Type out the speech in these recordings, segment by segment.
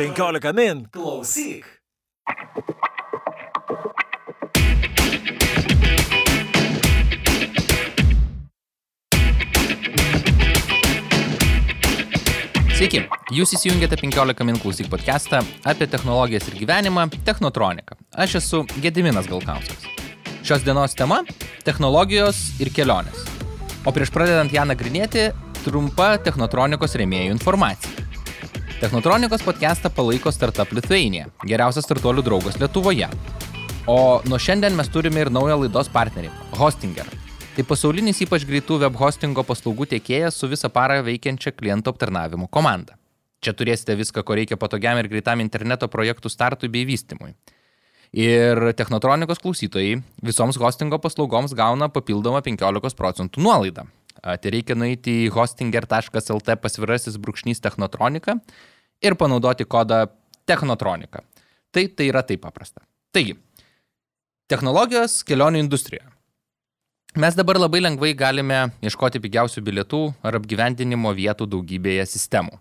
15 min. Klausyk. Sveiki, jūs įsijungėte 15 min klausyk podcastą apie technologijas ir gyvenimą Technotronika. Aš esu Gediminas Galkauskas. Šios dienos tema - technologijos ir kelionės. O prieš pradedant ją nagrinėti, trumpa Technotronikos rėmėjų informacija. Technotronikos podcastą palaiko Startup Lithuania, geriausias startuolių draugas Lietuvoje. O nuo šiandien mes turime ir naują laidos partnerį - Hostinger. Tai pasaulinis ypač greitų web hostingo paslaugų tiekėjas su visą parą veikiančia klientų aptarnavimo komanda. Čia turėsite viską, ko reikia patogiam ir greitam interneto projektų startui bei vystimui. Ir technotronikos klausytojai visoms hostingo paslaugoms gauna papildomą 15 procentų nuolaidą. Tai reikia nueiti į hostinger.lt pasvirasis brūkšnys technotronika ir panaudoti kodą technotronika. Tai tai yra taip paprasta. Taigi, technologijos kelionių industrijoje. Mes dabar labai lengvai galime ieškoti pigiausių bilietų ar apgyvendinimo vietų daugybėje sistemų.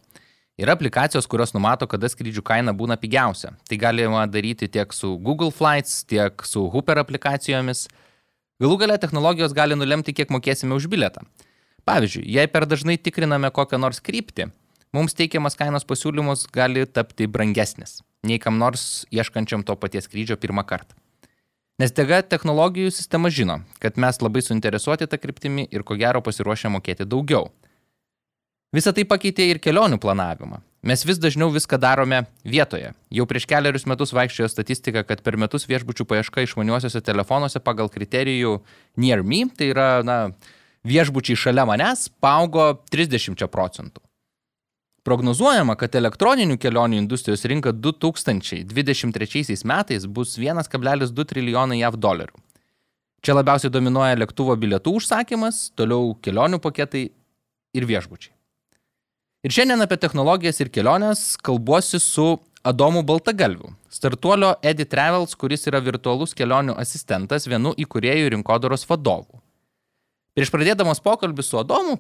Yra aplikacijos, kurios numato, kada skrydžių kaina būna pigiausia. Tai galima daryti tiek su Google Flights, tiek su Hooper aplikacijomis. Galų gale technologijos gali nulemti, kiek mokėsime už bilietą. Pavyzdžiui, jei per dažnai tikriname kokią nors kryptį, mums teikiamas kainos pasiūlymus gali tapti brangesnis nei kam nors ieškančiam to paties skrydžio pirmą kartą. Nes tega technologijų sistema žino, kad mes labai suinteresuoti tą kryptimį ir ko gero pasiruošę mokėti daugiau. Visą tai pakeitė ir kelionių planavimą. Mes vis dažniau viską darome vietoje. Jau prieš keliarius metus vaikščiojo statistika, kad per metus viešbučių paieška išmaniuosiuose telefonuose pagal kriterijų Near Me, tai yra, na, viešbučiai šalia manęs, paaugo 30 procentų. Prognozuojama, kad elektroninių kelionių industrijos rinka 2023 metais bus 1,2 trilijonai JAV dolerių. Čia labiausiai dominuoja lėktuvo bilietų užsakymas, toliau kelionių paketai ir viešbučiai. Ir šiandien apie technologijas ir keliones kalbuosi su Adomu Baltagalviu, startuolio Edi Travels, kuris yra virtualus kelionių asistentas, vienu įkūrėjų rinkodaros vadovų. Prieš pradėdamas pokalbį su Adomu,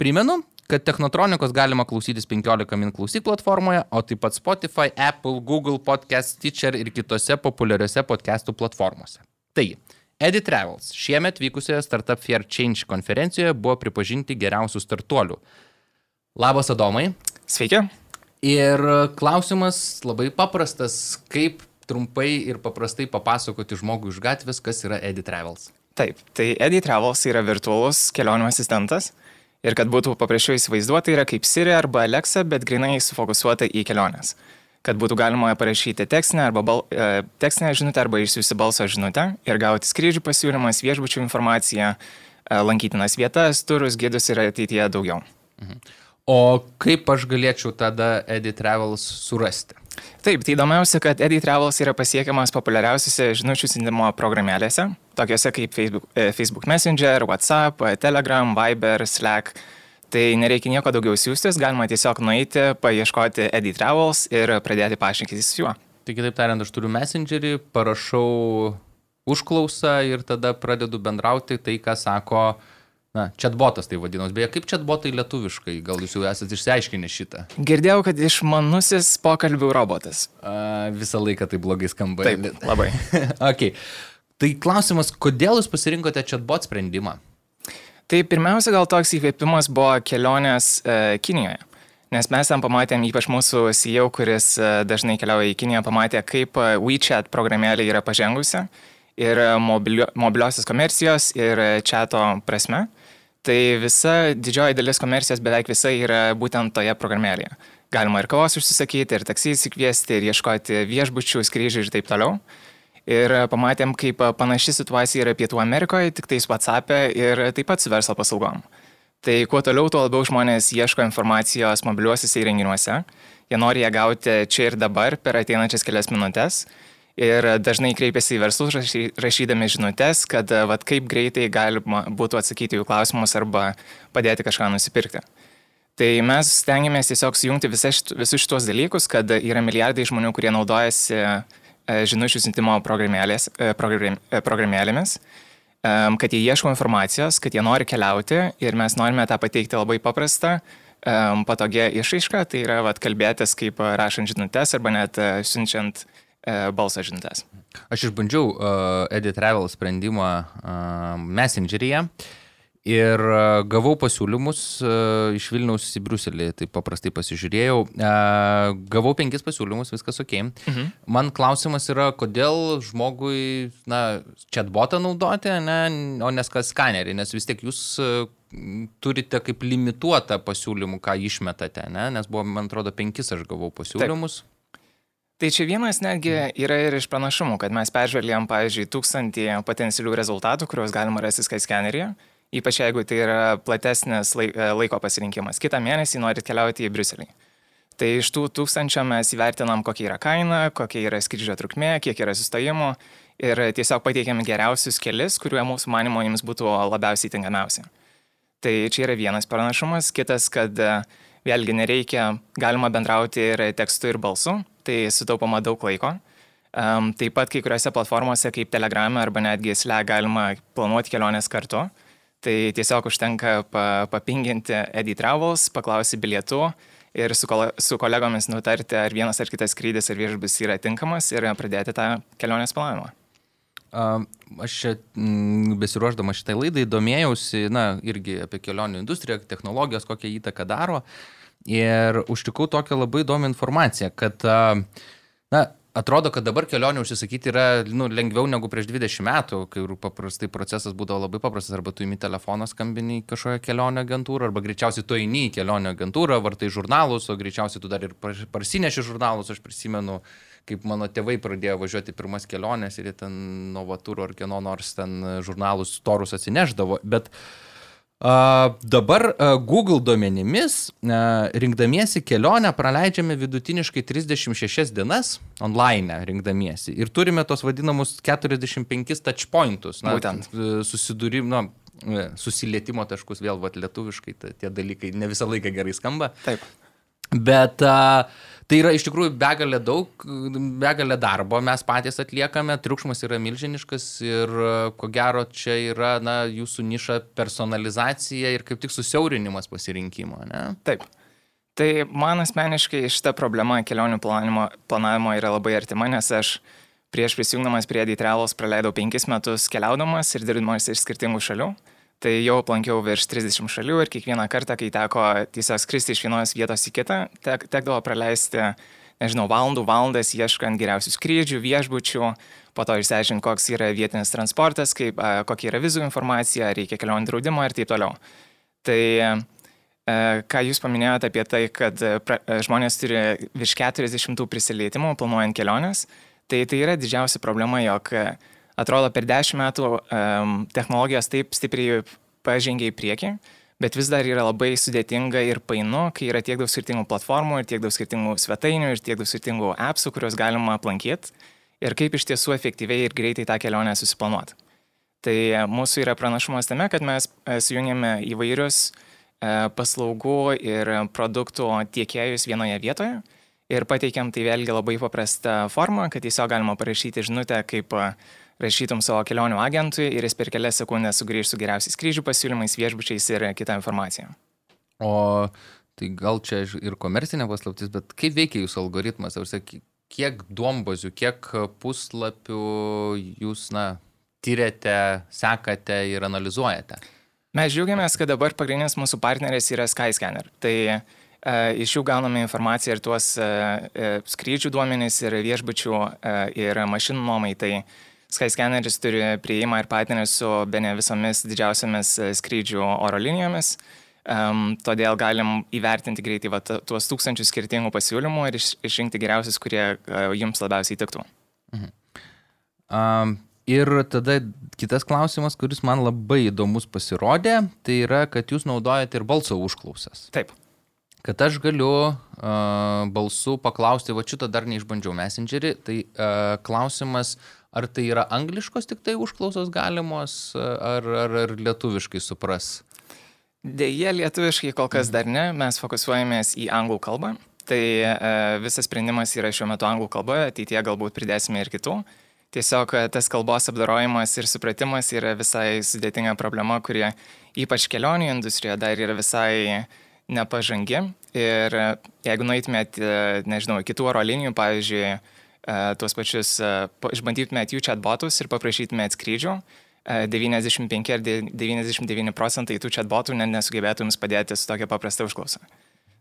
primenu, kad Technotronikos galima klausytis 15 min klausyk platformoje, o taip pat Spotify, Apple, Google Podcast, Stitcher ir kitose populiariose podcastų platformose. Taigi, Edi Travels šiemet vykusioje Startup Fair Change konferencijoje buvo pripažinti geriausių startuolių. Labas Adomai. Sveiki. Ir klausimas labai paprastas, kaip trumpai ir paprastai papasakoti žmogui iš gatvės, kas yra Edi Travels. Taip, tai Eddie Travels yra virtualus kelionių asistentas. Ir kad būtų paprasčiau įsivaizduoti, yra kaip Siri arba Alexa, bet grinai sufokusuota į keliones. Kad būtų galima parašyti tekstinę, arba bal, e, tekstinę žinutę arba išsiųsti balso žinutę ir gauti skrydžių pasiūlymas, viešbučių informaciją, e, lankytinas vietas, turus, gidus ir ateityje daugiau. O kaip aš galėčiau tada Edi Travels surasti? Taip, tai įdomiausia, kad Eddie Travels yra pasiekiamas populiariausiose žinučių siuntimo programėlėse, tokiuose kaip Facebook, e, Facebook Messenger, WhatsApp, Telegram, Viber, Slack. Tai nereikia nieko daugiau siūstis, galima tiesiog nueiti, paieškoti Eddie Travels ir pradėti pašnekėti su juo. Tai kitaip tariant, aš turiu messengerį, parašau užklausą ir tada pradedu bendrauti tai, ką sako, na, chatbotas tai vadinasi. Beje, kaip chatbotai lietuviškai, gal jūs jau esate išsiaiškinę šitą? Girdėjau, kad išmanusis pokalbių robotas. A, visą laiką tai blogai skamba. Taip, labai. okay. Tai klausimas, kodėl jūs pasirinkote chatbot sprendimą? Tai pirmiausia, gal toks įkvėpimas buvo kelionės e, Kinijoje. Nes mes ten pamatėm, ypač mūsų CEO, kuris e, dažnai keliauja į Kiniją, pamatė, kaip e, WeChat programėlė yra pažengusi ir mobilio, mobiliosios komercijos ir chato prasme. Tai visa didžioji dalis komercijos beveik visa yra būtent toje programėlėje. Galima ir kavos užsisakyti, ir taksį įsikviesti, ir ieškoti viešbučių, skrydžių ir taip toliau. Ir pamatėm, kaip panaši situacija yra Pietų Amerikoje, tik tais WhatsApp'e ir taip pat su verslo paslaugom. Tai kuo toliau, tuo labiau žmonės ieško informacijos mobiliuosiuose įrenginiuose. Jie nori ją gauti čia ir dabar per ateinančias kelias minutės. Ir dažnai kreipiasi į verslus rašy, rašydami žinutės, kad vat, kaip greitai galima būtų atsakyti jų klausimus arba padėti kažką nusipirkti. Tai mes stengiamės tiesiog sujungti šit, visus šitos dalykus, kad yra milijardai žmonių, kurie naudojasi žinučių siuntimo programėlės, program, programėlėmis, kad jie ieško informacijos, kad jie nori keliauti ir mes norime tą pateikti labai paprastą, patogia išaiška, tai yra vat, kalbėtis kaip rašant žinutės arba net siunčiant uh, balso žinutės. Aš išbandžiau uh, Edit Travel sprendimą uh, Messengeryje. Ir gavau pasiūlymus iš Vilniaus į Bruselį, tai paprastai pasižiūrėjau. Gavau penkis pasiūlymus, viskas ok. Mhm. Man klausimas yra, kodėl žmogui, na, chatbotą naudoti, ne, o kas skanerį, nes vis tiek jūs turite kaip limituotą pasiūlymų, ką išmetate, ne? nes buvo, man atrodo, penkis aš gavau pasiūlymus. Taip. Tai čia vienas netgi yra ir iš pranašumų, kad mes peržvelgėm, pavyzdžiui, tūkstantį potencialių rezultatų, kuriuos galima rasti Skyscanneryje, ypač jeigu tai yra platesnis laiko pasirinkimas. Kitą mėnesį norit keliauti į Briuselį. Tai iš tų tūkstančio mes įvertinam, kokia yra kaina, kokia yra skrydžio trukmė, kiek yra sustojimų ir tiesiog pateikėm geriausius kelius, kuriuo mūsų manimo jums būtų labiausiai tinkamiausi. Tai čia yra vienas pranašumas, kitas, kad vėlgi nereikia, galima bendrauti ir tekstu ir balsu, tai sutaupama daug laiko. Um, taip pat kai kuriuose platformose kaip Telegram arba netgi Slack galima planuoti kelionės kartu. Tai tiesiog užtenka pa, papinginti Edit Travels, paklausti bilietų ir su, kole, su kolegomis nutarti, ar vienas ar kitas skrydis ar viešbus yra tinkamas ir pradėti tą kelionės planavimą. Aš čia mm, besiruoždama šitai laidai domėjausi, na, irgi apie kelionių industriją, technologijos, kokią įtaką daro. Ir užtikau tokią labai įdomią informaciją, kad, na, atrodo, kad dabar kelionę užsisakyti yra nu, lengviau negu prieš 20 metų, kai paprastai procesas būdavo labai paprastas, arba tu įmi telefoną skambini į kažkokią kelionę agentūrą, arba greičiausiai tu eini į kelionę agentūrą, vartai žurnalus, o greičiausiai tu dar ir parsineši žurnalus, aš prisimenu, uh, kaip mano tėvai pradėjo važiuoti pirmas keliones ir jie ten Novatūro ar kieno nors ten žurnalus storus atsineždavo. Bet uh, dabar uh, Google duomenimis, uh, rinkdamiesi kelionę, praleidžiame vidutiniškai 36 dienas online rinkdamiesi. Ir turime tos vadinamus 45 touch pointus. Na, Būtent. Susidūrim, na, susilietimo taškus, vėl vat, lietuviškai, tie dalykai ne visą laiką gerai skamba. Taip. Bet uh, Tai yra iš tikrųjų begalė daug, begalė darbo mes patys atliekame, triukšmas yra milžiniškas ir ko gero čia yra na, jūsų niša personalizacija ir kaip tik susiaurinimas pasirinkimo. Ne? Taip. Tai man asmeniškai šita problema kelionių planavimo, planavimo yra labai artima, nes aš prieš prisijungdamas prie Deitrelos praleidau penkis metus keliaudamas ir dirbdamas iš skirtingų šalių. Tai jau aplankiau virš 30 šalių ir kiekvieną kartą, kai teko tiesiog skristi iš vienos vietos į kitą, tek, tekdavo praleisti, nežinau, valandų valandas ieškant geriausių skrydžių, viešbučių, po to išsiaiškinti, koks yra vietinis transportas, kaip, kokia yra vizų informacija, reikia kelionių draudimo ir taip toliau. Tai ką jūs paminėjote apie tai, kad žmonės turi virš 40 prisilietimų planuojant keliones, tai tai yra didžiausia problema, jog atrodo per dešimt metų um, technologijos taip stipriai pažengė į priekį, bet vis dar yra labai sudėtinga ir painu, kai yra tiek daug skirtingų platformų, ir tiek daug skirtingų svetainių, ir tiek daug skirtingų appsų, kuriuos galima aplankyti, ir kaip iš tiesų efektyviai ir greitai tą kelionę susiplanuoti. Tai mūsų yra pranašumas tame, kad mes e, sujungėme įvairius e, paslaugų ir produktų tiekėjus vienoje vietoje ir pateikėm tai vėlgi labai paprastą formą, kad tiesiog galima parašyti žinutę kaip rašytum savo kelionių agentui ir jis per kelias sekundės sugrįž su geriausiais skrydžių pasiūlymais, viešbučiais ir kitą informaciją. O tai gal čia ir komercinė paslaptis, bet kaip veikia jūsų algoritmas? Ar kiek duombazių, kiek puslapių jūs, na, tyrėte, sekate ir analizuojate? Mes džiaugiamės, kad dabar pagrindinis mūsų partneris yra Skyscanner. Tai e, iš jų gauname informaciją ir tuos e, e, skrydžių duomenys, ir viešbučių, e, ir mašinų nuomai. Tai Skyscanneris turi prieimą ir partnerį su be ne visomis didžiausiamis e, skrydžių oro linijomis. Um, todėl galim įvertinti greitai va, tuos tūkstančius skirtingų pasiūlymų ir iš, išrinkti geriausius, kurie uh, jums labiausiai tiktų. Mhm. Um, ir tada kitas klausimas, kuris man labai įdomus pasirodė, tai yra, kad jūs naudojate ir balso užklausas. Taip. Kad aš galiu uh, balsu paklausti, va šito dar neišbandžiau Messengerį, tai uh, klausimas, uh, Ar tai yra angliškos tik tai užklausos galimos, ar, ar, ar lietuviškai supras? Deja, lietuviškai kol kas dar ne, mes fokusuojamės į anglų kalbą. Tai e, visas sprendimas yra šiuo metu anglų kalboje, ateityje galbūt pridėsime ir kitų. Tiesiog tas kalbos apdarojimas ir supratimas yra visai sudėtinga problema, kurie ypač kelionių industrijoje dar yra visai nepažangi ir jeigu nueitumėt, nežinau, kitų oro linijų, pavyzdžiui, tuos pačius, išbandytumėt jų chatbotus ir paprašytumėt skrydžių, 95 ar 99 procentai tų chatbotų nesugebėtų jums padėti su tokia paprasta užklausa.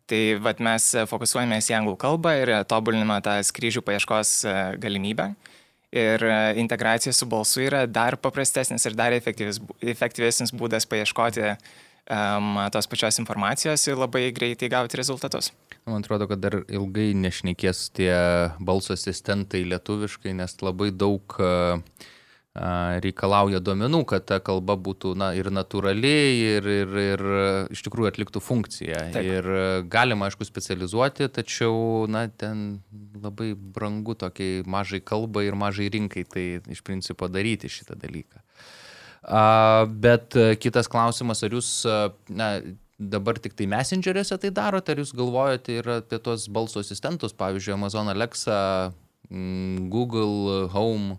Tai vat, mes fokusuojamės į anglų kalbą ir tobuliname tą skrydžių paieškos galimybę. Ir integracija su balsu yra dar paprastesnis ir dar efektyvesnis būdas paieškoti um, tos pačios informacijos ir labai greitai gauti rezultatus. Man atrodo, kad dar ilgai nešnekės tie balso asistentai lietuviškai, nes labai daug uh, reikalauja duomenų, kad ta kalba būtų na, ir natūrali, ir, ir, ir iš tikrųjų atliktų funkciją. Taip. Ir galima, aišku, specializuoti, tačiau na, ten labai brangu tokiai mažai kalbai ir mažai rinkai tai iš principo daryti šitą dalyką. Bet e, kitas klausimas, ar jūs na, dabar tik tai messengeriuose tai darote, ar jūs galvojate ir apie tos balso asistentus, pavyzdžiui, Amazon Alexa, Google Home,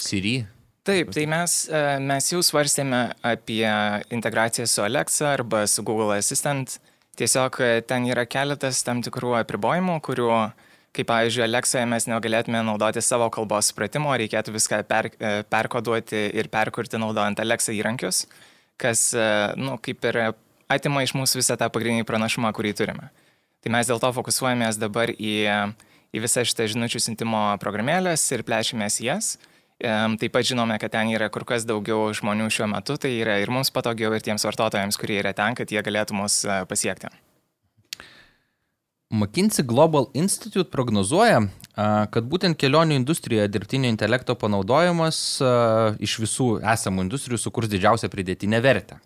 Siri? Taip, tai mes, e, mes jau svarstėme apie integraciją su Alexa arba su Google Assistant. Tiesiog e, ten yra keletas tam tikrų apribojimų, kuriuo uh, kaip pavyzdžiui, Aleksoje mes negalėtume naudoti savo kalbos supratimo, reikėtų viską per, e, perkoduoti ir perkurti naudojant Alexa įrankius, kas, e, nu, kaip ir atima iš mūsų visą tą pagrindinį pranašumą, kurį turime. Tai mes dėl to fokusuojamės dabar į, į visą šitą žinučių sintimo programėlės ir plečiamės jas. Taip pat žinome, kad ten yra kur kas daugiau žmonių šiuo metu, tai yra ir mums patogiau, ir tiems vartotojams, kurie yra ten, kad jie galėtų mus e, pasiekti. McKinsey Global Institute prognozuoja, kad būtent kelionių industrijoje dirbtinio intelekto panaudojimas iš visų esamų industrijų sukurs didžiausią pridėtinę vertę.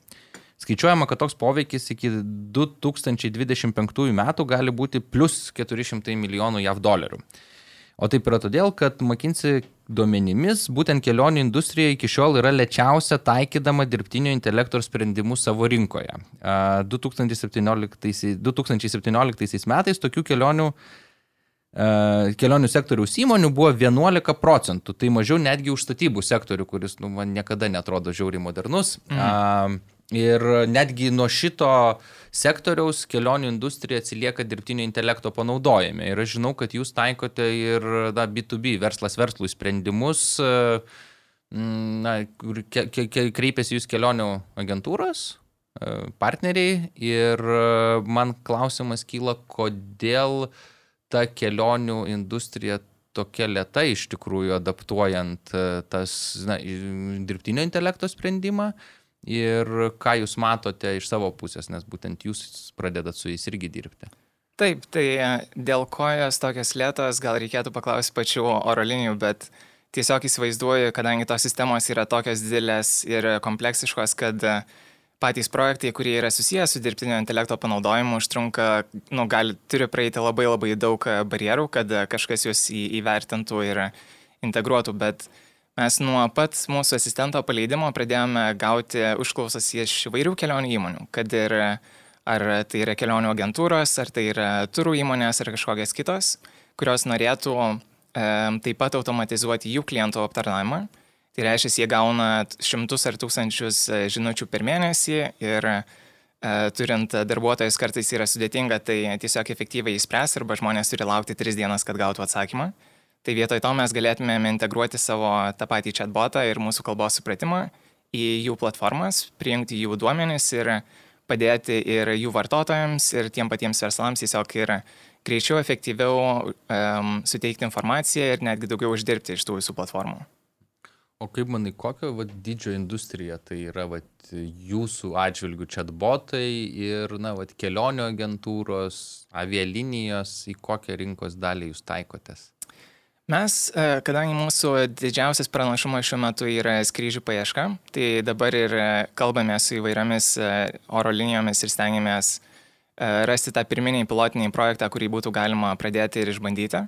Skaičiuojama, kad toks poveikis iki 2025 metų gali būti plus 400 milijonų JAV dolerių. O taip yra todėl, kad McKinsey duomenimis būtent kelionių industrija iki šiol yra lėčiausia taikydama dirbtinio intelekto sprendimus savo rinkoje. 2017, 2017 metais tokių kelionių kelionių sektoriaus įmonių buvo 11 procentų, tai mažiau netgi už statybų sektorių, kuris nu, man niekada netrodo žiauriai modernus. Mhm. Ir netgi nuo šito sektoriaus kelionių industrija atsilieka dirbtinio intelekto panaudojime. Ir aš žinau, kad jūs taikote ir na, B2B, verslas verslų sprendimus, na, ke, ke, kreipiasi jūs kelionių agentūros, partneriai. Ir man klausimas kyla, kodėl ta kelionių industrija tokia lėta iš tikrųjų adaptuojant tas na, dirbtinio intelekto sprendimą ir ką jūs matote iš savo pusės, nes būtent jūs pradedat su jais irgi dirbti. Taip, tai e, dėl ko jos tokios lėtos, gal reikėtų paklausti pačių oro linijų, bet tiesiog įsivaizduoju, kadangi tos sistemos yra tokios didelės ir kompleksiškos, kad e, patys projektai, kurie yra susijęs su dirbtinio intelekto panaudojimu, užtrunka, nu, gali, turi praeiti labai labai daug e, barjerų, kad kažkas juos į, įvertintų ir integruotų, bet uh, Mes nuo pat mūsų asistento paleidimo pradėjome gauti užklausas iš įvairių kelionių įmonių, kad ir ar tai yra kelionių agentūros, ar tai yra turų įmonės, ar kažkokios kitos, kurios norėtų e, taip pat automatizuoti jų klientų aptarnavimą. Tai reiškia, jie gauna šimtus ar tūkstančius e, žinučių per mėnesį ir e, turint darbuotojus kartais yra sudėtinga tai tiesiog efektyviai įspręs arba žmonės turi laukti tris dienas, kad gautų atsakymą. Tai vietoj to mes galėtumėme integruoti savo tą patį chatbotą ir mūsų kalbos supratimą į jų platformas, prijungti jų duomenis ir padėti ir jų vartotojams, ir tiem patiems verslams tiesiog ir greičiau, efektyviau um, suteikti informaciją ir netgi daugiau uždirbti iš tų visų platformų. O kaip manai, kokio vat, didžio industrija tai yra vat, jūsų atžvilgių chatbotai ir na, vat, kelionių agentūros, avialinijos, į kokią rinkos dalį jūs taikotės? Mes, e, kadangi mūsų didžiausias pranašumas šiuo metu yra skrydžių paieška, tai dabar ir e, kalbame su įvairiomis e, oro linijomis ir stengiamės rasti tą pirminį pilotinį projektą, kurį būtų galima pradėti ir išbandyti.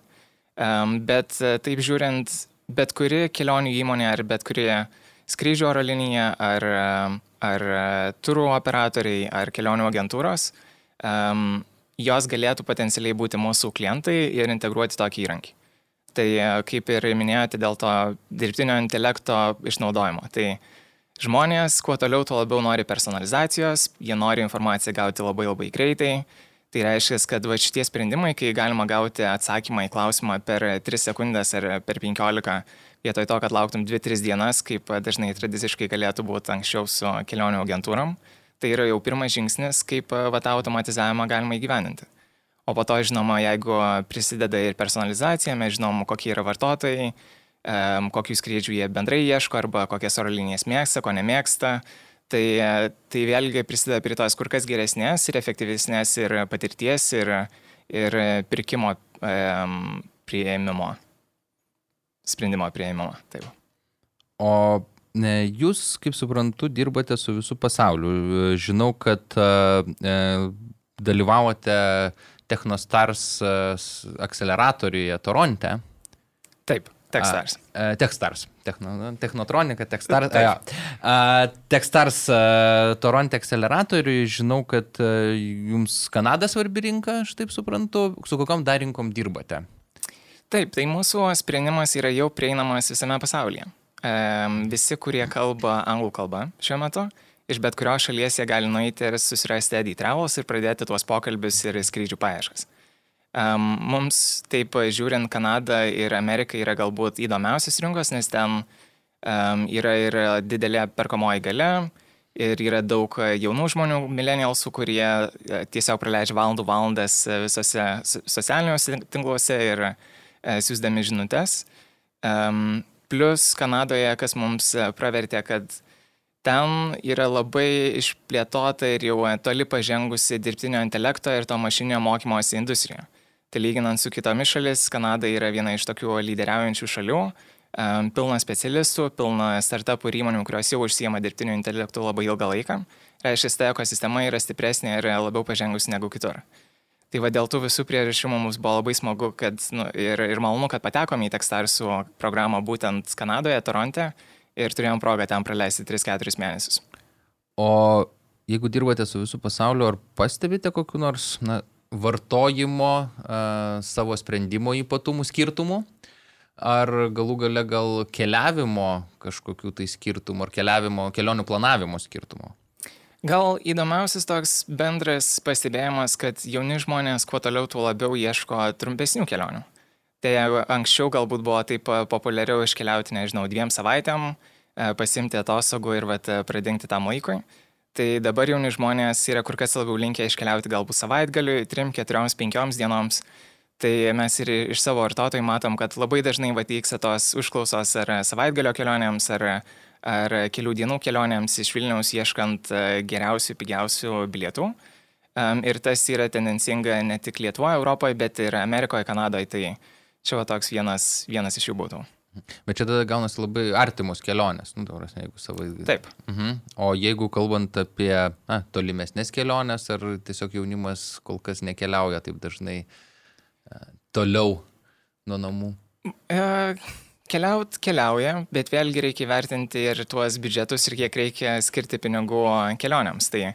Bet taip žiūrint, bet kuri kelionių įmonė ar bet kuri skrydžių oro linija ar, ar turų operatoriai ar kelionių agentūros, jos galėtų potencialiai būti mūsų klientai ir integruoti tokį įrankį. Tai e, kaip ir minėjote dėl to dirbtinio intelekto išnaudojimo. Tai žmonės kuo toliau, tuo labiau nori personalizacijos, jie nori informaciją gauti labai labai greitai. Tai reiškia, kad va šitie sprendimai, kai galima gauti atsakymą į klausimą per 3 sekundės ar per 15, vietoj to, kad lauktum 2-3 dienas, kaip dažnai tradiciškai galėtų būti anksčiau su kelionių agentūrom, tai yra jau pirmas žingsnis, kaip va tą automatizavimą galima įgyveninti. O po to, žinoma, jeigu prisideda ir personalizacija, mes žinom, kokie yra vartotojai, kokių skrydžių jie bendrai ieško arba kokias oro linijas mėgsta, ko nemėgsta. Tai, tai vėlgi prisideda prie tos kur kas geresnės ir efektyvesnės ir patirties ir, ir pirkimo um, prieimimo, sprendimo prieimimo. Taip. O ne, jūs, kaip suprantu, dirbate su visų pasauliu. Žinau, kad e, dalyvavote Technostars akceleratoriuje Toronte. Taip. Techstars. A, Techstars. Techno, technotronika, Techstars. Ja. A, Techstars a, Toronto akceleratoriui, žinau, kad a, jums Kanada svarbi rinka, aš taip suprantu. Su kokiam dar rinkom dirbate? Taip, tai mūsų sprendimas yra jau prieinamas visame pasaulyje. E, visi, kurie kalba anglų kalbą šiuo metu, iš bet kurios šalies jie gali nueiti ir susirasti Eddie Travels ir pradėti tuos pokalbius ir skrydžių paieškas. Um, mums, taip žiūrint, Kanada ir Amerika yra galbūt įdomiausias rinkos, nes ten um, yra ir didelė perkamoji gale ir yra daug jaunų žmonių, millennialsų, kurie e, tiesiog praleidžia valandų valandas visose socialiniuose tinkluose ir uh, siūsdami žinutės. Um, plus Kanadoje, kas mums pravertė, kad ten yra labai išplėtota ir jau toli pažengusi dirbtinio intelekto ir to mašininio mokymosi industrija. Tai lyginant su kitomis šalis, Kanada yra viena iš tokių lyderiaujančių šalių, pilna specialistų, pilna startupų ir įmonių, kurios jau užsijama dirbtiniu intelektu labai ilgą laiką. Reiškia, ta ekosistema yra stipresnė ir labiau pažengusi negu kitur. Tai va dėl tų visų priežasčių mums buvo labai smagu kad, nu, ir, ir malonu, kad patekome į Techstarsų programą būtent Kanadoje, Toronte ir turėjom progą ten praleisti 3-4 mėnesius. O jeigu dirbate su visų pasauliu, ar pastebite kokiu nors na, vartojimo savo sprendimo ypatumų skirtumų, ar galų gale gal keliavimo kažkokių tai skirtumų, ar keliavimo, kelionių planavimo skirtumų? Gal įdomiausias toks bendras pastebėjimas, kad jauni žmonės kuo toliau, tuo labiau ieško trumpesnių kelionių. Tai anksčiau galbūt buvo taip populiariau iškeliauti, nežinau, dviem savaitėm, pasimti atostogų ir vat, pradingti tam laikui. Tai dabar jauni žmonės yra kur kas labiau linkę iškeliauti galbūt savaitgaliui, 3, 4, 5 dienoms. Tai mes ir iš savo vartotojų matom, kad labai dažnai vyksta tos užklausos ar savaitgalio kelionėms, ar, ar kelių dienų kelionėms iš Vilniaus ieškant e, geriausių, pigiausių bilietų. Ir tas yra tendencinga ne tik Lietuvoje, Europoje, bet ir Amerikoje, Kanadoje. Tai čia va toks vienas, vienas iš jų būtų. Bet čia tada gaunasi labai artimos kelionės, nu, tauras, jeigu savai. Taip. Mhm. O jeigu kalbant apie na, tolimesnės kelionės, ar tiesiog jaunimas kol kas nekeliauja taip dažnai e, toliau nuo namų? E, keliaut keliauja, bet vėlgi reikia vertinti ir tuos biudžetus ir kiek reikia skirti pinigų kelionėms. Tai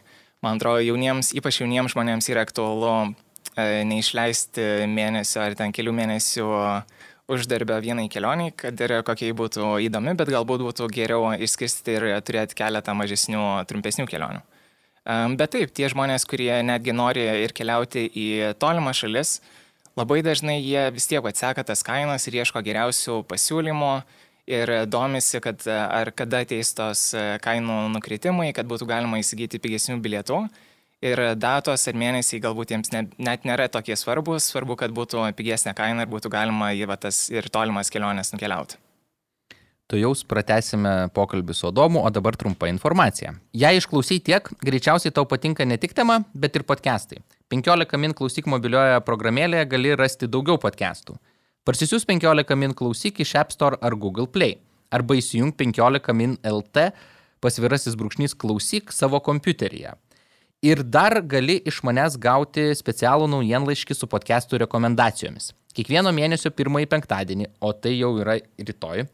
man atrodo, jauniems, ypač jauniems žmonėms yra aktualu neišleisti mėnesio ar ten kelių mėnesių uždarbio vienai kelioniai, kad ir kokia jį būtų įdomi, bet galbūt būtų geriau išskirsti ir turėti keletą mažesnių, trumpesnių kelionių. Bet taip, tie žmonės, kurie netgi nori ir keliauti į tolimą šalis, labai dažnai jie vis tiek atseka tas kainas ir ieško geriausių pasiūlymų ir domisi, kad ar kada ateis tos kainų nukritimai, kad būtų galima įsigyti pigesnių bilietų ir datos ir mėnesiai galbūt jiems ne, net nėra tokie svarbus, svarbu, kad būtų pigesnė kaina ir būtų galima į tas ir tolimas keliones nukeliauti. Tu jau pratesime pokalbį su Odomu, o dabar trumpa informacija. Jei išklausai tiek, greičiausiai tau patinka ne tik tema, bet ir podcastai. 15 min klausyk mobilioje programėlėje gali rasti daugiau podcastų. Parsisius 15 min klausyk iš App Store ar Google Play. Arba įsijung 15 min LT pasvirasis brūkšnys klausyk savo kompiuteryje. Ir dar gali iš manęs gauti specialų naujienlaiškį su podcastų rekomendacijomis. Kiekvieno mėnesio pirmąjį penktadienį, o tai jau yra rytoj,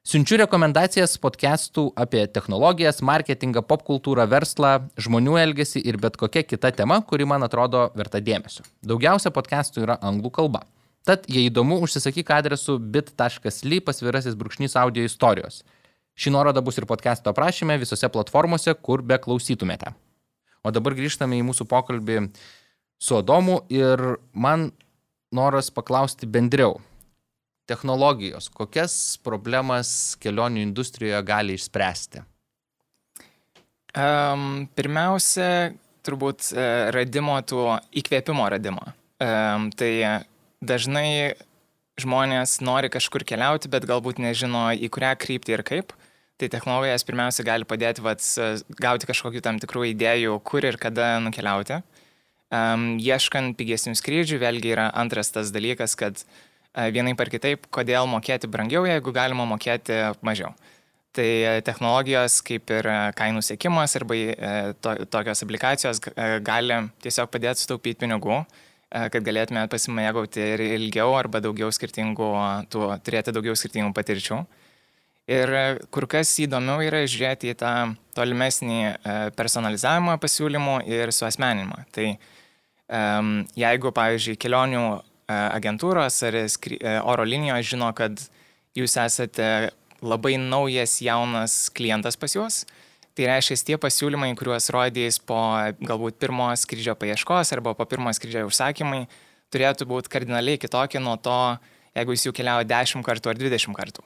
siunčiu rekomendacijas podcastų apie technologijas, marketingą, popkultūrą, verslą, žmonių elgesį ir bet kokia kita tema, kuri man atrodo verta dėmesio. Daugiausia podcastų yra anglų kalba. Tad, jei įdomu, užsisakyk adresu bit.ly pasvirasis brūkšnys audio istorijos. Ši nuoroda bus ir podcast'o aprašyme visose platformose, kur be klausytumėte. O dabar grįžtame į mūsų pokalbį su Adomu ir man noras paklausti bendriau. Technologijos, kokias problemas kelionių industrijoje gali išspręsti? Um, pirmiausia, turbūt uh, radimo tų įkvėpimo radimo. Um, tai dažnai žmonės nori kažkur keliauti, bet galbūt nežino į kurią kryptį ir kaip. Tai technologijas pirmiausia gali padėti vat, gauti kažkokių tam tikrų idėjų, kur ir kada nukeliauti. Um, ieškant pigesnių skrydžių, vėlgi yra antras tas dalykas, kad uh, vienai par kitaip, kodėl mokėti brangiau, jeigu galima mokėti mažiau. Tai e, technologijos kaip ir e, kainų sėkimas arba e, to, tokios aplikacijos gali tiesiog padėti sutaupyti pinigų, kad galėtumėte pasimėgauti ir ilgiau arba daugiau skirtingų, tų, turėti daugiau skirtingų patirčių. Ir kur kas įdomiau yra žiūrėti į tą tolimesnį personalizavimą pasiūlymų ir suasmeninimą. Tai jeigu, pavyzdžiui, kelionių agentūros ar oro linijos žino, kad jūs esate labai naujas jaunas klientas pas juos. Tai reiškia, tie pasiūlymai, kuriuos rodys po galbūt pirmo skrydžio paieškos arba po pirmo skrydžio užsakymai, turėtų būti kardinaliai kitokie nuo to, jeigu jis jau keliauja 10 kartų ar 20 kartų.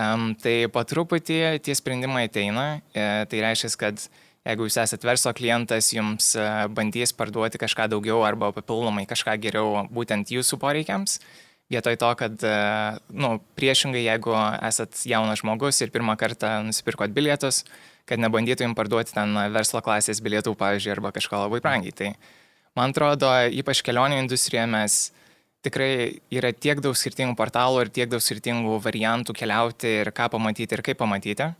Um, tai po truputį tie sprendimai ateina. E, tai reiškia, kad jeigu jūs esate verslo klientas, jums e, bandys parduoti kažką daugiau arba papildomai kažką geriau būtent jūsų poreikiams. Vietoj to, kad, e, nu, priešingai, jeigu esat jaunas žmogus ir pirmą kartą nusipirkot bilietus, kad nebandytumėm parduoti ten verslo klasės bilietų, pavyzdžiui, arba kažko labai brangiai. Tai man atrodo, ypač kelionių industrijoje mes tikrai yra tiek daug skirtingų portalų ir tiek daug skirtingų variantų keliauti ir ką pamatyti ir kaip pamatyti.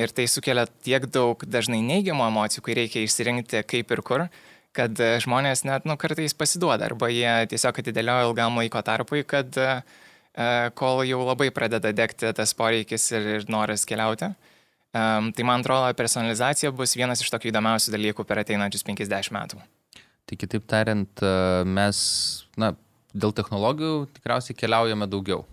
Ir tai sukelia tiek daug dažnai neigiamų emocijų, kai reikia išsirinkti kaip ir kur kad e, žmonės net nu, kartais pasiduoda arba jie tiesiog atidėlioja ilgam laiko tarpui, kad e, e, kol jau labai pradeda degti tas poreikis ir, ir noras keliauti. Tai man atrodo, personalizacija bus vienas iš tokių įdomiausių dalykų per ateinančius 50 metų. Tai kitaip tariant, mes, na, dėl technologijų tikriausiai keliaujame daugiau.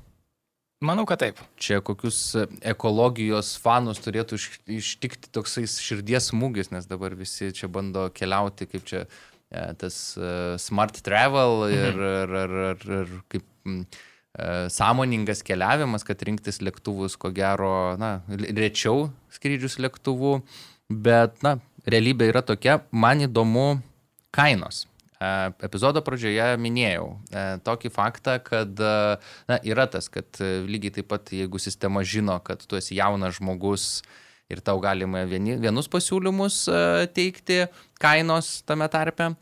Manau, kad taip. Čia kokius e, ekologijos fanus turėtų ištikti toksai širdies smūgis, nes dabar visi čia bando keliauti kaip čia e, tas e, smart travel ir, mhm. ir, ir, ir, ir kaip sąmoningas keliavimas, kad rinktis lėktuvus, ko gero, na, rečiau skrydžius lėktuvų, bet, na, realybė yra tokia, man įdomu kainos. Epizodo pradžioje minėjau e, tokį faktą, kad na, yra tas, kad e, lygiai taip pat, jeigu sistema žino, kad tu esi jaunas žmogus ir tau galima vieni, vienus pasiūlymus e, teikti kainos tame tarpe.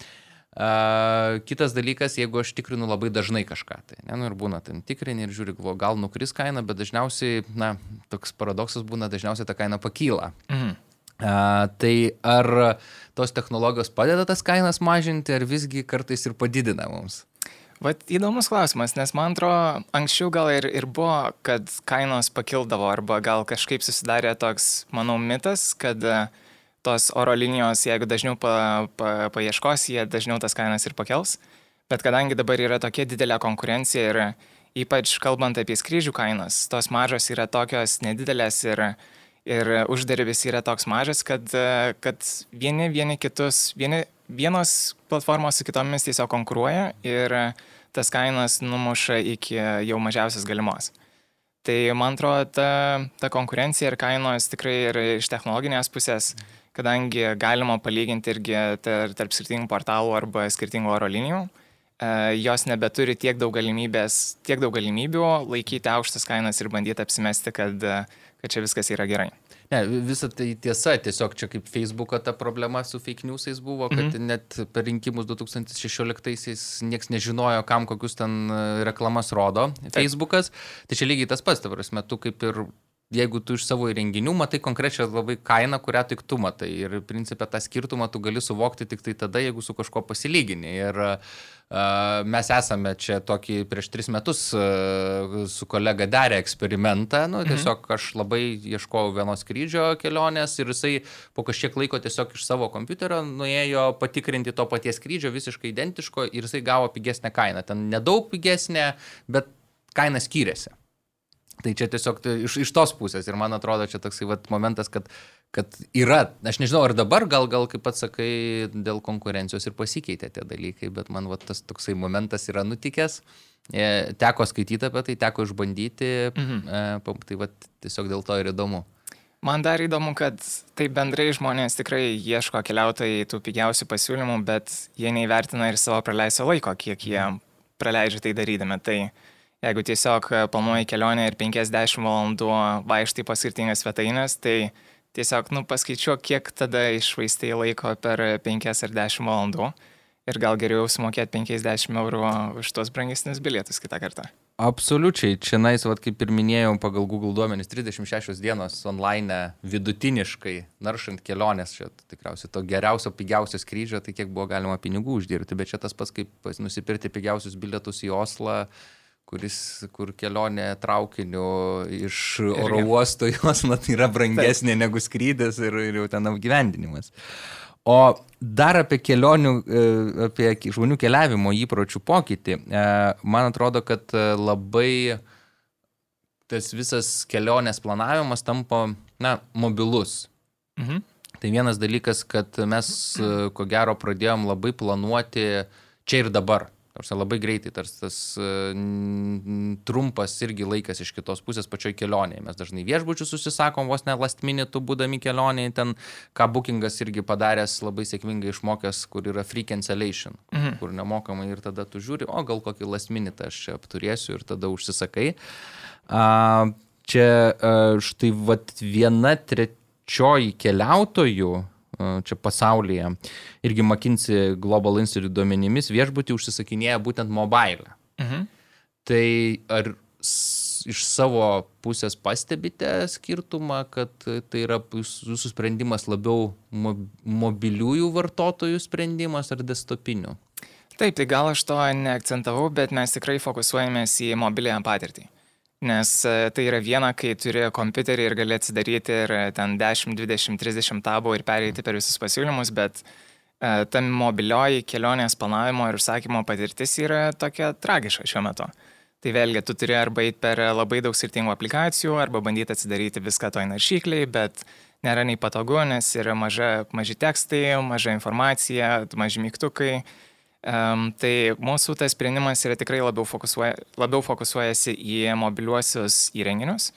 Uh, kitas dalykas, jeigu aš tikrinu labai dažnai kažką, tai ne, nu ir būna ten tikrini ir žiūri, gal nukris kaina, bet dažniausiai, na, toks paradoksas būna, dažniausiai ta kaina pakyla. Mhm. A, tai ar tos technologijos padeda tas kainas mažinti, ar visgi kartais ir padidina mums? Vat įdomus klausimas, nes man atrodo, anksčiau gal ir, ir buvo, kad kainos pakildavo, arba gal kažkaip susidarė toks, manau, mitas, kad e, tos oro linijos, jeigu dažniau pa, pa, paieškos, jie dažniau tas kainas ir pakels. Bet kadangi dabar yra tokia didelė konkurencija ir ypač kalbant apie skrydžių kainas, tos mažos yra tokios nedidelės ir ir uždarbis yra toks mažas, kad, kad vieni, vieni kitus, vieni, vienos platformos su kitomis tiesiog konkuruoja ir tas kainas numuša iki jau mažiausios galimos. Tai man atrodo, ta, ta konkurencija ir kainos tikrai ir iš technologinės pusės, kadangi galima palyginti irgi tarp, skirtingų portalų arba skirtingų oro linijų, e, jos nebeturi tiek daug, tiek daug galimybių laikyti aukštas kainas ir bandyti apsimesti, kad kad čia viskas yra gerai. Ne, visa tai tiesa, tiesiog čia kaip Facebook'o ta problema su fake newsais buvo, kad mm -hmm. net per rinkimus 2016-aisiais niekas nežinojo, kam kokius ten e, reklamas rodo Facebook'as. Tai čia lygiai tas pats, ta prasme, tu kaip ir jeigu tu iš savo įrenginių matai konkrečią labai kainą, kurią tik tu matai. Ir principė tą skirtumą tu gali suvokti tik tai tada, jeigu su kažkuo pasilygini. Ir uh, mes esame čia tokį prieš tris metus su kolega darę eksperimentą. Nu, mhm. tiesiog aš labai ieškojau vienos skrydžio kelionės ir jisai po kažkiek laiko tiesiog iš savo kompiuterio nuėjo patikrinti to paties skrydžio visiškai identiško ir jisai gavo pigesnę kainą. Ten nedaug pigesnė, bet kaina skyrėsi. Tai čia tiesiog tai iš, iš tos pusės ir man atrodo čia toksai vat, momentas, kad, kad yra, aš nežinau, ar dabar gal, gal kaip pats sakai, dėl konkurencijos ir pasikeitė tie dalykai, bet man vat, tas toksai momentas yra nutikęs, e, teko skaityti apie tai, teko išbandyti, mhm. e, tai vat, tiesiog dėl to ir įdomu. Man dar įdomu, kad tai bendrai žmonės tikrai ieško keliautojai tų pigiausių pasiūlymų, bet jie neįvertina ir savo praleisto laiko, kiek jie praleidžia tai darydami. Tai Jeigu tiesiog e, planuoji kelionę ir 50 valandų vaikštai po skirtingas svetainės, tai tiesiog, nu, paskaičiuok, kiek tada išvaistai laiko per 5 ar 10 valandų ir gal geriau sumokėti 50 eurų už tos brangesnius bilietus kitą kartą. Absoliučiai, čia nais, vat, kaip ir minėjau, pagal Google duomenys 36 dienos online vidutiniškai naršant kelionės, čia tikriausiai to geriausio, pigiausio skrydžio, tai kiek buvo galima pinigų uždirbti, bet čia tas pats kaip nusipirkti pigiausius bilietus į Oslą kuris, kur kelionė traukiniu iš oro uosto jos mat, yra brangesnė Taip. negu skrydis ir, ir jau ten apgyvendinimas. O dar apie kelionių, e, apie žmonių keliavimo įpročių pokytį. E, man atrodo, kad e, labai tas visas kelionės planavimas tampa, na, mobilus. Mhm. Tai vienas dalykas, kad mes ko gero pradėjom labai planuoti čia ir dabar. Tarsi labai greitai, tarsi tas uh, trumpas irgi laikas iš kitos pusės pačioj kelionėje. Mes dažnai viešbučių susisakom vos ne last minute, būdami kelionėje, ten ką bookingas irgi padaręs labai sėkmingai išmokęs, kur yra free cancellation, mhm. kur nemokamai ir tada tu žiūri, o gal kokį last minute aš čia apturėsiu ir tada užsisakai. Uh, čia uh, štai vat viena trečioji keliautojų čia pasaulyje. Irgi McKinsey Global Institute duomenimis viešbutį užsisakinėja būtent mobile. Mhm. Tai ar iš savo pusės pastebite skirtumą, kad tai yra jūsų sprendimas labiau mobiliųjų vartotojų sprendimas ar desktopinių? Taip, tai gal aš to neakcentavau, bet mes tikrai fokusuojamės į mobiliąją patirtį. Nes e, tai yra viena, kai turi kompiuterį ir gali atsidaryti ir e, ten 10, 20, 30 tabų ir pereiti per visus pasiūlymus, bet e, ta mobilioji kelionės planavimo ir užsakymo patirtis yra tokia tragiška šiuo metu. Tai vėlgi, tu turi arba eiti per labai daug skirtingų aplikacijų, arba bandyti atsidaryti viską toj naršykliai, bet nėra nei patogu, nes yra maža, maži tekstai, maža informacija, maži mygtukai. Um, tai mūsų tas sprendimas yra tikrai labiau, fokusuoja, labiau fokusuojasi į mobiliuosius įrenginius,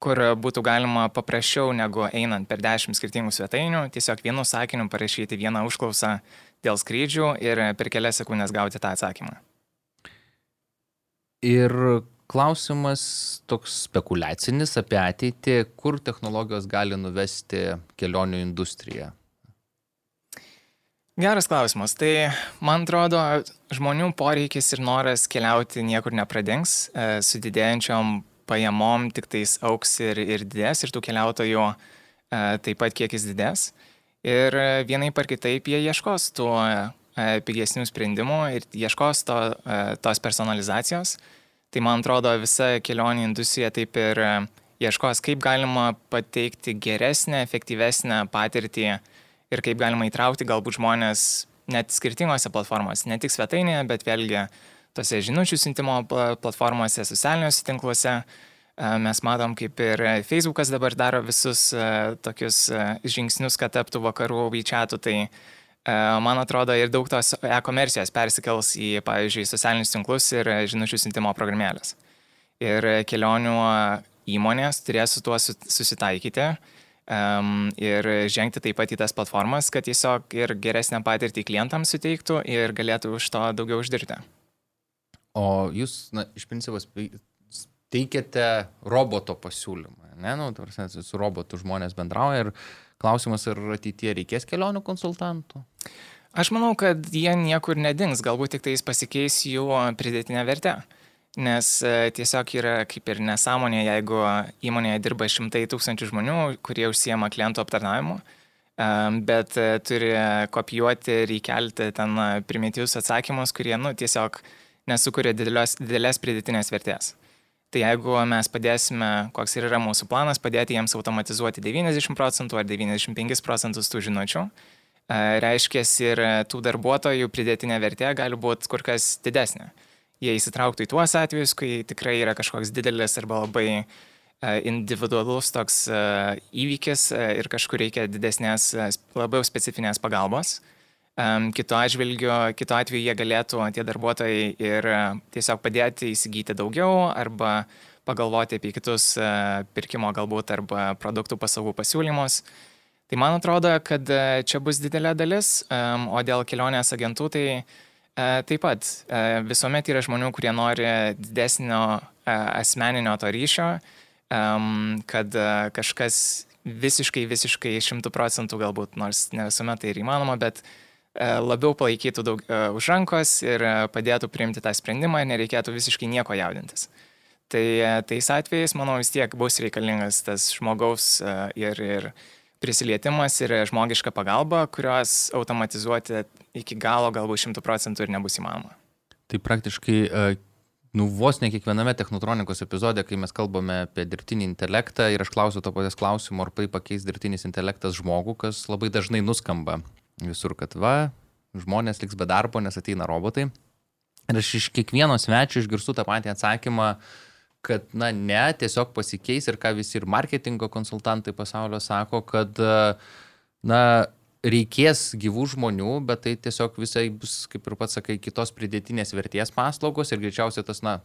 kur būtų galima paprasčiau negu einant per dešimt skirtingų svetainių, tiesiog vienu sakiniu parašyti vieną užklausą dėl skrydžių ir per kelias sekundės gauti tą atsakymą. Ir klausimas toks spekulacinis apie ateitį, kur technologijos gali nuvesti kelionių industriją. Geras klausimas. Tai man atrodo, žmonių poreikis ir noras keliauti niekur nepradings, e, su didėjančiom pajamom tik tais auks ir, ir didės, ir tų keliautojų e, taip pat kiekis didės. Ir vienai par kitaip jie ieškos tų e, pigesnių sprendimų ir ieškos to, tos personalizacijos. Tai man atrodo, visa kelionių industrija taip ir ieškos, kaip galima pateikti geresnę, efektyvesnę patirtį ir kaip galima įtraukti galbūt žmonės net skirtingose platformose, ne tik svetainėje, bet vėlgi tose žinučių siuntimo platformose, socialiniuose tinkluose. E, mes matom, kaip ir Facebookas dabar daro visus e, tokius e, žingsnius, kad taptų vakarų WeChatų. Tai man atrodo ir daug tos e-komercijos persikels į, pavyzdžiui, socialinius tinklus ir žinučių siuntimo programėlės. Ir kelionių įmonės turės su tuo susitaikyti um, ir žengti taip pat į tas platformas, kad tiesiog ir geresnę patirtį klientams suteiktų ir galėtų už to daugiau uždirbti. O jūs, na, iš principo, teikiate roboto pasiūlymą, ne, nu, tarsi, su robotu žmonės bendrauja ir klausimas, ar ateitie reikės kelionių konsultantų? Aš manau, kad jie niekur nedings, galbūt tik tais pasikeis jų pridėtinę vertę. Uh, Nes e, tiesiog yra kaip ir nesąmonė, jeigu įmonėje dirba šimtai tūkstančių žmonių, kurie užsiema klientų aptarnavimu, e, bet e, turi kopijuoti ir įkelti ten primityvius atsakymus, kurie nu, tiesiog nesukuria didelės, didelės pridėtinės vertės. Tai jeigu mes padėsime, koks ir yra mūsų planas, padėti jiems automatizuoti 90 procentų ar 95 procentus tų žinučių, reiškia ir tų darbuotojų pridėtinė vertė gali būti kur kas didesnė. Jie įsitrauktų į tuos atvejus, kai tikrai yra kažkoks didelis arba labai e, individualus toks e, įvykis e, ir kažkur reikia didesnės, labiau specifinės pagalbos. Kito atžvilgiu, kito atveju jie galėtų, tie darbuotojai, ir tiesiog padėti įsigyti daugiau arba pagalvoti apie kitus pirkimo galbūt arba produktų paslaugų pasiūlymus. Tai man atrodo, kad čia bus didelė dalis, o dėl kelionės agentų tai taip pat e, visuomet yra žmonių, kurie nori didesnio e, asmeninio to ryšio, kad kažkas visiškai, visiškai šimtų procentų galbūt, nors ne visuomet tai yra įmanoma, bet labiau palaikytų daug už rankos ir padėtų priimti tą sprendimą ir nereikėtų visiškai nieko jaudintis. Tai tais atvejais, manau, vis tiek bus reikalingas tas žmogaus ir, ir prisilietimas ir žmogiška pagalba, kurios automatizuoti iki galo galbūt šimtų procentų ir nebus įmanoma. Tai praktiškai, e, nu vos ne kiekviename technotronikos epizode, kai mes kalbame apie dirbtinį intelektą ir aš klausiu to paties klausimo, ar tai pakeis dirbtinis intelektas žmogų, kas labai dažnai nuskamba visur, kad va, žmonės liks be darbo, nes ateina robotai. Ir aš iš kiekvieno svečio išgirstu tą patį atsakymą, kad, na, ne, tiesiog pasikeis ir ką visi ir marketingo konsultantai pasaulio sako, kad, na, reikės gyvų žmonių, bet tai tiesiog visai bus, kaip ir pats sakai, kitos pridėtinės vertės paslaugos ir greičiausiai tas, na,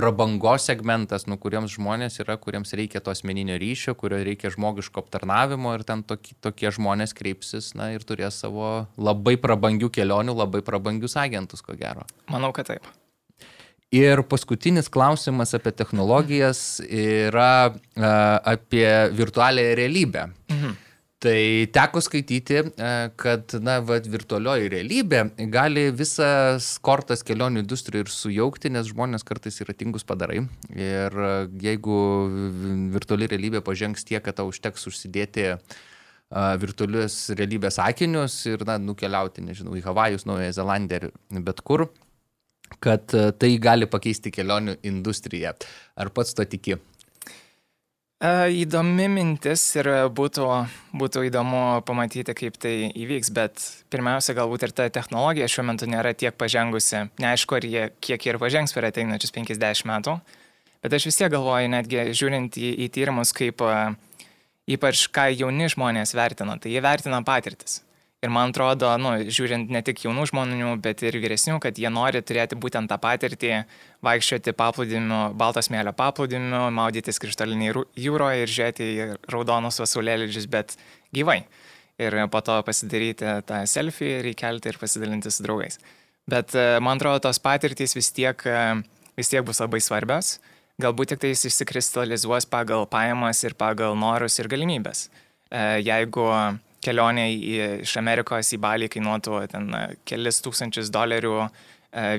prabangos segmentas, nu, kuriems žmonės yra, kuriems reikia to asmeninio ryšio, kurio reikia žmogiško aptarnavimo ir ten tokie, tokie žmonės kreipsis, na, ir turės savo labai prabangių kelionių, labai prabangius agentus, ko gero. Manau, kad taip. Ir paskutinis klausimas apie technologijas yra uh, apie virtualią realybę. Mhm. Tai teko skaityti, e, kad na, va, virtualioji realybė gali visas kortas kelionių industrijų ir sujaukti, nes žmonės kartais yra tingus padarai. Ir e, jeigu virtuali realybė pažengs tiek, kad tau užteks užsidėti virtualius realybės akinius ir na, nukeliauti, nežinau, į Havajus, Naująją Zelandiją ir bet kur, kad e, tai gali pakeisti kelionių industriją. Ar pats to tiki? Įdomi mintis ir būtų, būtų įdomu pamatyti, kaip tai įvyks, bet pirmiausia, galbūt ir ta technologija šiuo metu nėra tiek pažengusi. Neaišku, ar jie kiek ir pažengs per ateinančius 50 metų, bet aš vis tiek galvoju, netgi žiūrint į, į tyrimus, kaip ypač ką jauni žmonės vertina, tai jie vertina patirtis. Ir man atrodo, nu, žiūrint ne tik jaunų žmonių, bet ir vyresnių, kad jie nori turėti būtent tą patirtį, vaikščioti paplūdimiu, baltos mėlio paplūdimiu, maudytis krištoliniai jūroje ir žiūrėti į raudonus vasulėlydžius, bet gyvai. Ir po to pasidaryti tą selfie ir įkelti ir pasidalinti su draugais. Bet e, man atrodo, tos patirtys vis tiek, e, vis tiek bus labai svarbios. Galbūt tik tai jis išsikristalizuos pagal pajamas ir pagal norus ir galimybės. E, jeigu kelionė į, iš Amerikos į Balį kainuotų ten kelis tūkstančius dolerių e,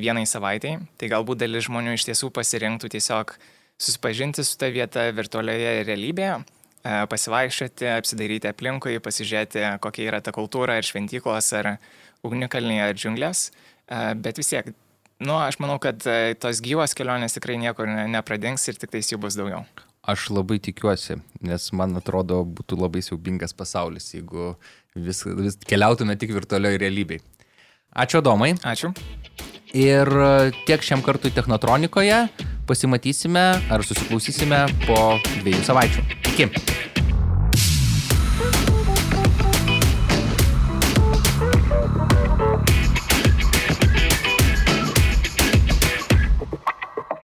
vienai savaitai, tai galbūt dalis žmonių iš tiesų pasirinktų tiesiog susipažinti su ta vieta virtualioje realybėje, e, pasivaikščioti, apsidairyti aplinkui, pasižiūrėti, kokia yra ta kultūra ir šventyklos ar ugnikalniai ar džiunglės, e, bet vis tiek, nu, aš manau, kad tos gyvos kelionės tikrai niekur nepradings ir tik tais jų bus daugiau. Aš labai tikiuosi, nes man atrodo būtų labai siaubingas pasaulis, jeigu vis, vis keliautume tik virtualioje realybėje. Ačiū Domai. Ačiū. Ir tiek šiam kartui Technotronikoje pasimatysime ar susiklausysime po dviejų savaičių. Iki.